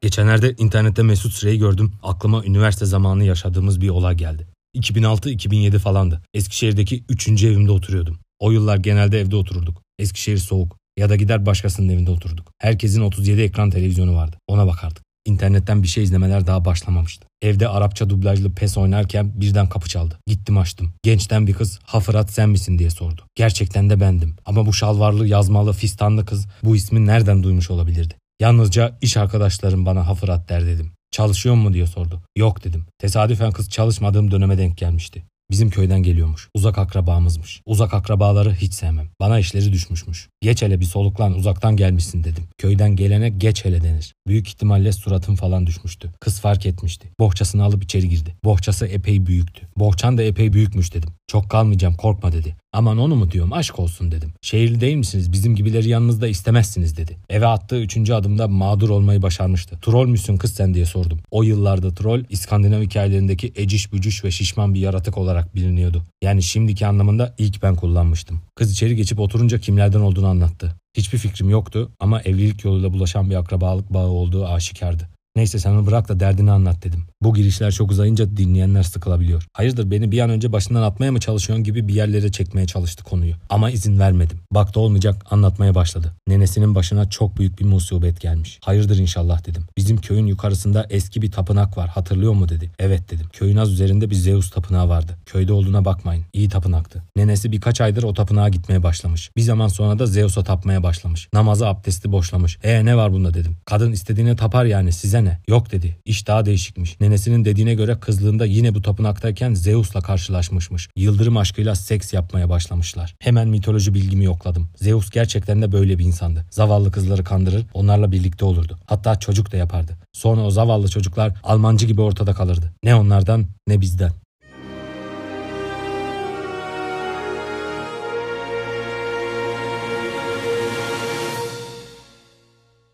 Geçenlerde internette Mesut Süreyi gördüm. Aklıma üniversite zamanı yaşadığımız bir olay geldi. 2006-2007 falandı. Eskişehir'deki 3. evimde oturuyordum. O yıllar genelde evde otururduk. Eskişehir soğuk. Ya da gider başkasının evinde oturduk. Herkesin 37 ekran televizyonu vardı. Ona bakardık. İnternetten bir şey izlemeler daha başlamamıştı. Evde Arapça dublajlı PES oynarken birden kapı çaldı. Gittim açtım. Gençten bir kız Hafırat sen misin diye sordu. Gerçekten de bendim. Ama bu şalvarlı, yazmalı, fistanlı kız bu ismi nereden duymuş olabilirdi? Yalnızca iş arkadaşlarım bana Hafırat der dedim. Çalışıyor mu diye sordu. Yok dedim. Tesadüfen kız çalışmadığım döneme denk gelmişti. Bizim köyden geliyormuş. Uzak akrabamızmış. Uzak akrabaları hiç sevmem. Bana işleri düşmüşmüş. Geç hele bir soluklan uzaktan gelmişsin dedim. Köyden gelene geç hele denir. Büyük ihtimalle suratım falan düşmüştü. Kız fark etmişti. Bohçasını alıp içeri girdi. Bohçası epey büyüktü. Bohçan da epey büyükmüş dedim. Çok kalmayacağım korkma dedi. Aman onu mu diyorum aşk olsun dedim. Şehirli değil misiniz bizim gibileri yanınızda istemezsiniz dedi. Eve attığı üçüncü adımda mağdur olmayı başarmıştı. Troll müsün kız sen diye sordum. O yıllarda troll İskandinav hikayelerindeki eciş bücüş ve şişman bir yaratık olarak biliniyordu. Yani şimdiki anlamında ilk ben kullanmıştım. Kız içeri geçip oturunca kimlerden olduğunu anlattı. Hiçbir fikrim yoktu ama evlilik yoluyla bulaşan bir akrabalık bağı olduğu aşikardı. Neyse sen onu bırak da derdini anlat dedim. Bu girişler çok uzayınca dinleyenler sıkılabiliyor. Hayırdır beni bir an önce başından atmaya mı çalışıyorsun gibi bir yerlere çekmeye çalıştı konuyu. Ama izin vermedim. Baktı olmayacak anlatmaya başladı. Nenesinin başına çok büyük bir musibet gelmiş. Hayırdır inşallah dedim. Bizim köyün yukarısında eski bir tapınak var hatırlıyor mu dedi. Evet dedim. Köyün az üzerinde bir Zeus tapınağı vardı. Köyde olduğuna bakmayın. İyi tapınaktı. Nenesi birkaç aydır o tapınağa gitmeye başlamış. Bir zaman sonra da Zeus'a tapmaya başlamış. Namazı abdesti boşlamış. E ne var bunda dedim. Kadın istediğini tapar yani size ne? Yok dedi. İş daha değişikmiş. Nenesinin dediğine göre kızlığında yine bu tapınaktayken Zeus'la karşılaşmışmış. Yıldırım aşkıyla seks yapmaya başlamışlar. Hemen mitoloji bilgimi yokladım. Zeus gerçekten de böyle bir insandı. Zavallı kızları kandırır, onlarla birlikte olurdu. Hatta çocuk da yapardı. Sonra o zavallı çocuklar Almancı gibi ortada kalırdı. Ne onlardan ne bizden.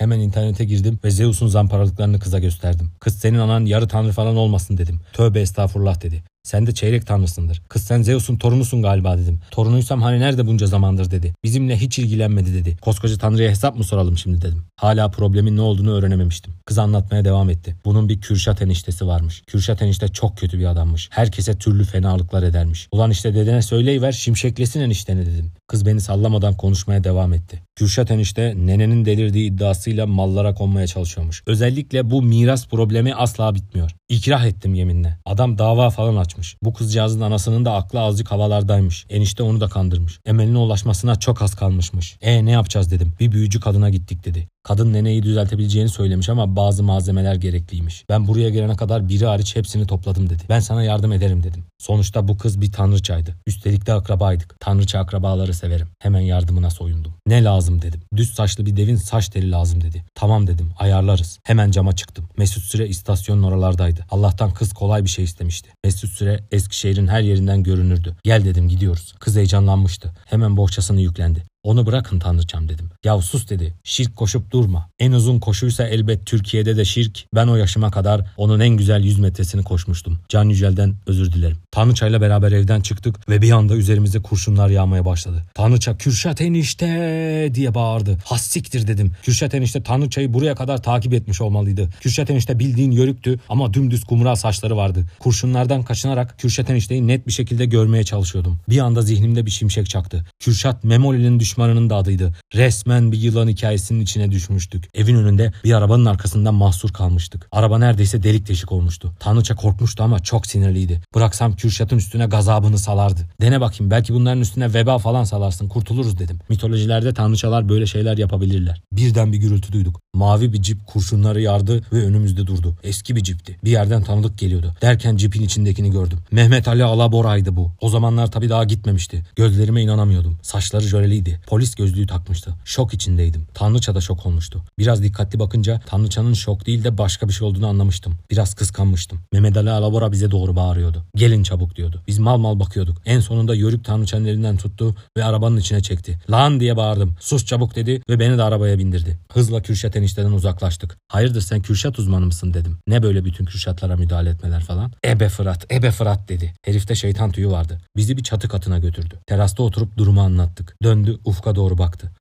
Hemen internete girdim ve Zeus'un zamparalıklarını kıza gösterdim. Kız senin anan yarı tanrı falan olmasın dedim. Tövbe estağfurullah dedi. Sen de çeyrek tanrısındır. Kız sen Zeus'un torunusun galiba dedim. Torunuysam hani nerede bunca zamandır dedi. Bizimle hiç ilgilenmedi dedi. Koskoca tanrıya hesap mı soralım şimdi dedim. Hala problemin ne olduğunu öğrenememiştim. Kız anlatmaya devam etti. Bunun bir Kürşat eniştesi varmış. Kürşat enişte çok kötü bir adammış. Herkese türlü fenalıklar edermiş. Ulan işte dedene söyleyiver şimşeklesin enişteni dedim. Kız beni sallamadan konuşmaya devam etti. Kürşat enişte nenenin delirdiği iddiasıyla mallara konmaya çalışıyormuş. Özellikle bu miras problemi asla bitmiyor. İkrah ettim yeminle. Adam dava falan açmış. Bu kızcağızın anasının da aklı azıcık havalardaymış. Enişte onu da kandırmış. Emeline ulaşmasına çok az kalmışmış. E ne yapacağız dedim. Bir büyücü kadına gittik dedi. Kadın neneyi düzeltebileceğini söylemiş ama bazı malzemeler gerekliymiş. Ben buraya gelene kadar biri hariç hepsini topladım dedi. Ben sana yardım ederim dedim. Sonuçta bu kız bir tanrıçaydı. Üstelik de akrabaydık. Tanrıça akrabaları severim. Hemen yardımına soyundum. Ne lazım dedim. Düz saçlı bir devin saç teli lazım dedi. Tamam dedim ayarlarız. Hemen cama çıktım. Mesut Süre istasyonun oralardaydı. Allah'tan kız kolay bir şey istemişti. Mesut Süre Eskişehir'in her yerinden görünürdü. Gel dedim gidiyoruz. Kız heyecanlanmıştı. Hemen bohçasını yüklendi. Onu bırakın tanrıçam dedim. Yav sus dedi. Şirk koşup durma. En uzun koşuysa elbet Türkiye'de de şirk. Ben o yaşıma kadar onun en güzel 100 metresini koşmuştum. Can Yücel'den özür dilerim. Tanrıçayla beraber evden çıktık ve bir anda üzerimize kurşunlar yağmaya başladı. Tanrıça Kürşat enişte diye bağırdı. Hassiktir dedim. Kürşat enişte Tanrıçayı buraya kadar takip etmiş olmalıydı. Kürşat enişte bildiğin yörüktü ama dümdüz kumral saçları vardı. Kurşunlardan kaçınarak Kürşat enişteyi net bir şekilde görmeye çalışıyordum. Bir anda zihnimde bir şimşek çaktı. Kürşat Memoli'nin düşmanının da adıydı. Resmen bir yılan hikayesinin içine düşmüştük. Evin önünde bir arabanın arkasından mahsur kalmıştık. Araba neredeyse delik deşik olmuştu. Tanrıça korkmuştu ama çok sinirliydi. Bıraksam Kürşat'ın üstüne gazabını salardı. Dene bakayım belki bunların üstüne veba falan salarsın kurtuluruz dedim. Mitolojilerde tanrıçalar böyle şeyler yapabilirler. Birden bir gürültü duyduk. Mavi bir cip kurşunları yardı ve önümüzde durdu. Eski bir cipti. Bir yerden tanıdık geliyordu. Derken cipin içindekini gördüm. Mehmet Ali Alabora'ydı bu. O zamanlar tabii daha gitmemişti. Gözlerime inanamıyordum. Saçları jöleliydi. Polis gözlüğü takmıştı. Şok içindeydim. Tanrıça da şok olmuştu. Biraz dikkatli bakınca Tanrıçanın şok değil de başka bir şey olduğunu anlamıştım. Biraz kıskanmıştım. Mehmet Ali Alabora bize doğru bağırıyordu. Gelin çabuk diyordu. Biz mal mal bakıyorduk. En sonunda Yörük Tanrıçanın elinden tuttu ve arabanın içine çekti. Lan diye bağırdım. Sus çabuk dedi ve beni de arabaya bindirdi. Hızla Kürşat enişteden uzaklaştık. Hayırdır sen Kürşat uzmanı mısın dedim. Ne böyle bütün Kürşatlara müdahale etmeler falan. Ebe Fırat, Ebe Fırat dedi. Herifte şeytan tüyü vardı. Bizi bir çatı katına götürdü. Terasta oturup durumu anlattık. Döndü ufka doğru baktı.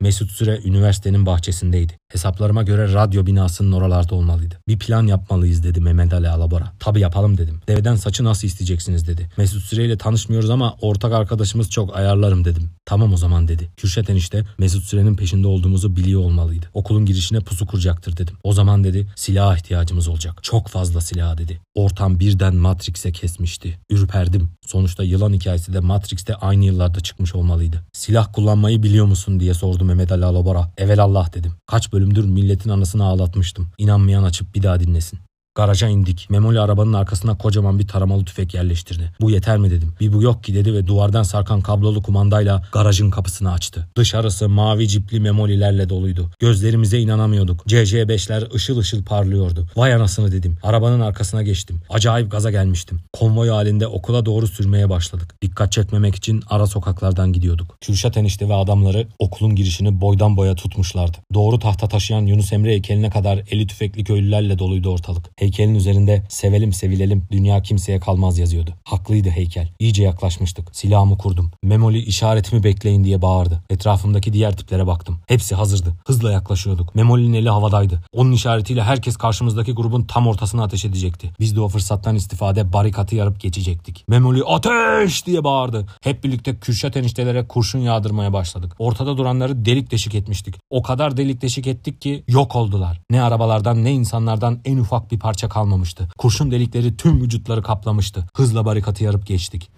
Mesut Süre üniversitenin bahçesindeydi. Hesaplarıma göre radyo binasının oralarda olmalıydı. Bir plan yapmalıyız dedi Mehmet Ali Alabora. Tabi yapalım dedim. Deveden saçı nasıl isteyeceksiniz dedi. Mesut Süre ile tanışmıyoruz ama ortak arkadaşımız çok ayarlarım dedim. Tamam o zaman dedi. Kürşat enişte Mesut Süre'nin peşinde olduğumuzu biliyor olmalıydı. Okulun girişine pusu kuracaktır dedim. O zaman dedi silaha ihtiyacımız olacak. Çok fazla silah dedi. Ortam birden Matrix'e kesmişti. Ürperdim. Sonuçta yılan hikayesi de Matrix'te aynı yıllarda çıkmış olmalıydı. Silah kullanmayı biliyor musun diye sordu Mehmet Ali Alabora. Evelallah dedim. Kaç bölümdür milletin anasını ağlatmıştım. İnanmayan açıp bir daha dinlesin. Garaja indik. Memoli arabanın arkasına kocaman bir taramalı tüfek yerleştirdi. Bu yeter mi dedim. Bir bu yok ki dedi ve duvardan sarkan kablolu kumandayla garajın kapısını açtı. Dışarısı mavi cipli memolilerle doluydu. Gözlerimize inanamıyorduk. CC5'ler ışıl ışıl parlıyordu. Vay anasını dedim. Arabanın arkasına geçtim. Acayip gaza gelmiştim. Konvoy halinde okula doğru sürmeye başladık. Dikkat çekmemek için ara sokaklardan gidiyorduk. Kürşat enişte ve adamları okulun girişini boydan boya tutmuşlardı. Doğru tahta taşıyan Yunus Emre heykeline kadar eli tüfekli köylülerle doluydu ortalık. Heykelin üzerinde sevelim sevilelim dünya kimseye kalmaz yazıyordu. Haklıydı heykel. İyice yaklaşmıştık. Silahımı kurdum. Memoli işaretimi bekleyin diye bağırdı. Etrafımdaki diğer tiplere baktım. Hepsi hazırdı. Hızla yaklaşıyorduk. Memoli'nin eli havadaydı. Onun işaretiyle herkes karşımızdaki grubun tam ortasına ateş edecekti. Biz de o fırsattan istifade barikatı yarıp geçecektik. Memoli ateş diye bağırdı. Hep birlikte Kürşat eniştelere kurşun yağdırmaya başladık. Ortada duranları delik deşik etmiştik. O kadar delik deşik ettik ki yok oldular. Ne arabalardan ne insanlardan en ufak bir parça kalmamıştı. Kurşun delikleri tüm vücutları kaplamıştı. Hızla barikatı yarıp geçtik.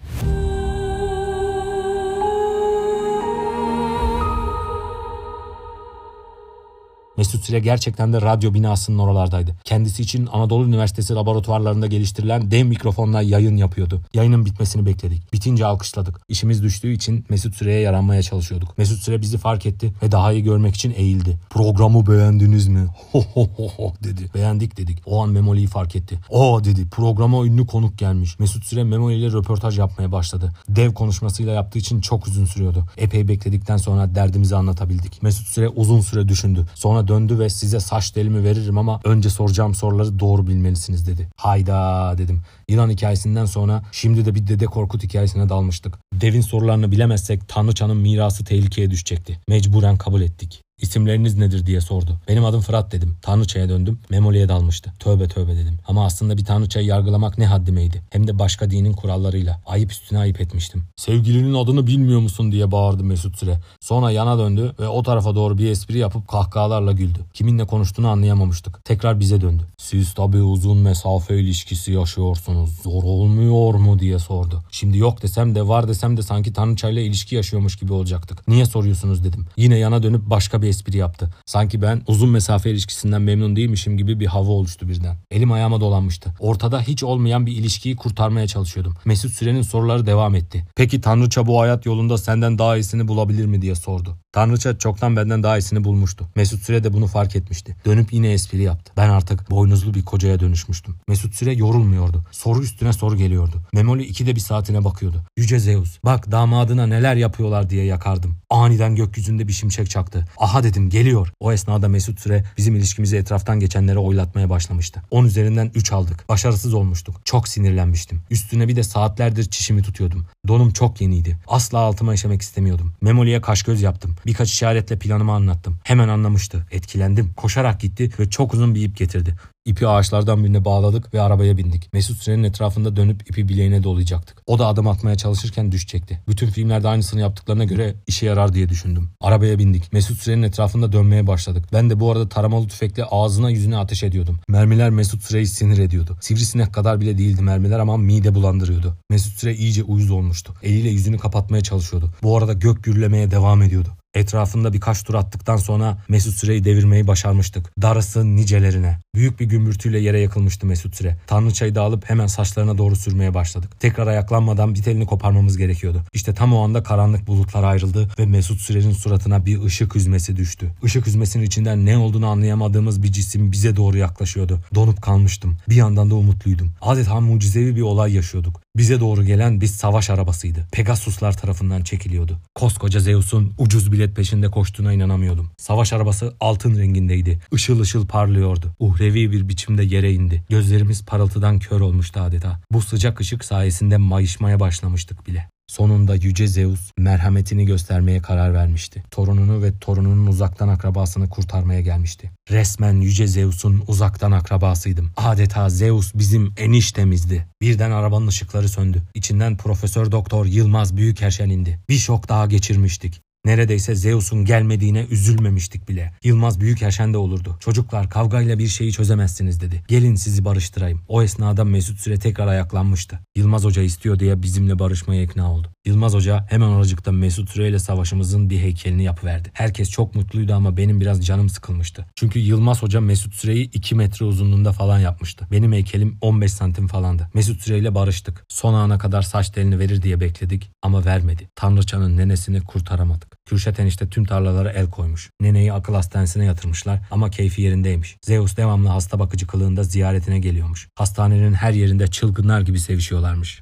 Mesut Süre gerçekten de radyo binasının oralardaydı. Kendisi için Anadolu Üniversitesi laboratuvarlarında geliştirilen dev mikrofonla yayın yapıyordu. Yayının bitmesini bekledik. Bitince alkışladık. İşimiz düştüğü için Mesut Süre'ye yaranmaya çalışıyorduk. Mesut Süre bizi fark etti ve daha iyi görmek için eğildi. Programı beğendiniz mi? Ho ho ho ho dedi. Beğendik dedik. O an Memoli'yi fark etti. O dedi programa ünlü konuk gelmiş. Mesut Süre Memoli ile röportaj yapmaya başladı. Dev konuşmasıyla yaptığı için çok uzun sürüyordu. Epey bekledikten sonra derdimizi anlatabildik. Mesut Süre uzun süre düşündü. Sonra döndü ve size saç telimi veririm ama önce soracağım soruları doğru bilmelisiniz dedi. Hayda dedim. Yılan hikayesinden sonra şimdi de bir Dede Korkut hikayesine dalmıştık. Devin sorularını bilemezsek Tanrıçanın mirası tehlikeye düşecekti. Mecburen kabul ettik. İsimleriniz nedir diye sordu. Benim adım Fırat dedim. Tanrıçaya döndüm. Memoli'ye dalmıştı. Tövbe tövbe dedim. Ama aslında bir tanrıçayı yargılamak ne haddimeydi. Hem de başka dinin kurallarıyla. Ayıp üstüne ayıp etmiştim. Sevgilinin adını bilmiyor musun diye bağırdı Mesut Süre. Sonra yana döndü ve o tarafa doğru bir espri yapıp kahkahalarla güldü. Kiminle konuştuğunu anlayamamıştık. Tekrar bize döndü. Siz tabii uzun mesafe ilişkisi yaşıyorsunuz. Zor olmuyor mu diye sordu. Şimdi yok desem de var desem de sanki tanrıçayla ilişki yaşıyormuş gibi olacaktık. Niye soruyorsunuz dedim. Yine yana dönüp başka bir espri yaptı. Sanki ben uzun mesafe ilişkisinden memnun değilmişim gibi bir hava oluştu birden. Elim ayağıma dolanmıştı. Ortada hiç olmayan bir ilişkiyi kurtarmaya çalışıyordum. Mesut Süren'in soruları devam etti. Peki Tanrıça bu hayat yolunda senden daha iyisini bulabilir mi diye sordu. Tanrıça çoktan benden daha iyisini bulmuştu. Mesut Süre de bunu fark etmişti. Dönüp yine espri yaptı. Ben artık boynuzlu bir kocaya dönüşmüştüm. Mesut Süre yorulmuyordu. Soru üstüne soru geliyordu. Memoli ikide bir saatine bakıyordu. Yüce Zeus bak damadına neler yapıyorlar diye yakardım. Aniden gökyüzünde bir şimşek çaktı. Aha dedim geliyor. O esnada Mesut Süre bizim ilişkimizi etraftan geçenlere oylatmaya başlamıştı. 10 üzerinden 3 aldık. Başarısız olmuştuk. Çok sinirlenmiştim. Üstüne bir de saatlerdir çişimi tutuyordum. Donum çok yeniydi. Asla altıma işemek istemiyordum. Memoli'ye kaş göz yaptım. Birkaç işaretle planımı anlattım. Hemen anlamıştı. Etkilendim. Koşarak gitti ve çok uzun bir ip getirdi. İpi ağaçlardan birine bağladık ve arabaya bindik. Mesut Süren'in etrafında dönüp ipi bileğine dolayacaktık. O da adım atmaya çalışırken düşecekti. Bütün filmlerde aynısını yaptıklarına göre işe yarar diye düşündüm. Arabaya bindik. Mesut Süren'in etrafında dönmeye başladık. Ben de bu arada taramalı tüfekle ağzına yüzüne ateş ediyordum. Mermiler Mesut Süre'yi sinir ediyordu. Sivrisinek kadar bile değildi mermiler ama mide bulandırıyordu. Mesut Süre iyice uyuz olmuştu. Eliyle yüzünü kapatmaya çalışıyordu. Bu arada gök gürlemeye devam ediyordu. Etrafında birkaç tur attıktan sonra Mesut Süre'yi devirmeyi başarmıştık. Darısı nicelerine. Büyük bir gümbürtüyle yere yakılmıştı Mesut Süre. Tanrıçayı da alıp hemen saçlarına doğru sürmeye başladık. Tekrar ayaklanmadan bir telini koparmamız gerekiyordu. İşte tam o anda karanlık bulutlar ayrıldı ve Mesut Süre'nin suratına bir ışık hüzmesi düştü. Işık hüzmesinin içinden ne olduğunu anlayamadığımız bir cisim bize doğru yaklaşıyordu. Donup kalmıştım. Bir yandan da umutluydum. Adeta mucizevi bir olay yaşıyorduk. Bize doğru gelen bir savaş arabasıydı. Pegasuslar tarafından çekiliyordu. Koskoca Zeus'un ucuz bilet peşinde koştuğuna inanamıyordum. Savaş arabası altın rengindeydi. Işıl ışıl parlıyordu. Uhrevi bir biçimde yere indi. Gözlerimiz parıltıdan kör olmuştu adeta. Bu sıcak ışık sayesinde mayışmaya başlamıştık bile. Sonunda Yüce Zeus merhametini göstermeye karar vermişti. Torununu ve torununun uzaktan akrabasını kurtarmaya gelmişti. Resmen Yüce Zeus'un uzaktan akrabasıydım. Adeta Zeus bizim eniştemizdi. Birden arabanın ışıkları söndü. İçinden Profesör Doktor Yılmaz Büyükerşen indi. Bir şok daha geçirmiştik. Neredeyse Zeus'un gelmediğine üzülmemiştik bile. Yılmaz büyük yaşende olurdu. Çocuklar kavgayla bir şeyi çözemezsiniz dedi. Gelin sizi barıştırayım. O esnada Mesut Süre tekrar ayaklanmıştı. Yılmaz Hoca istiyor diye bizimle barışmaya ikna oldu. Yılmaz Hoca hemen oracıkta Mesut Süre ile savaşımızın bir heykelini yapıverdi. Herkes çok mutluydu ama benim biraz canım sıkılmıştı. Çünkü Yılmaz Hoca Mesut Süre'yi 2 metre uzunluğunda falan yapmıştı. Benim heykelim 15 santim falandı. Mesut Süre ile barıştık. Son ana kadar saç telini verir diye bekledik ama vermedi. Tanrıçanın nenesini kurtaramadık. Kürşat enişte tüm tarlalara el koymuş. Neneyi akıl hastanesine yatırmışlar ama keyfi yerindeymiş. Zeus devamlı hasta bakıcı kılığında ziyaretine geliyormuş. Hastanenin her yerinde çılgınlar gibi sevişiyorlarmış.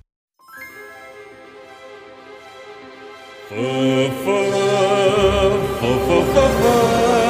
Fa fa fa fa fa fa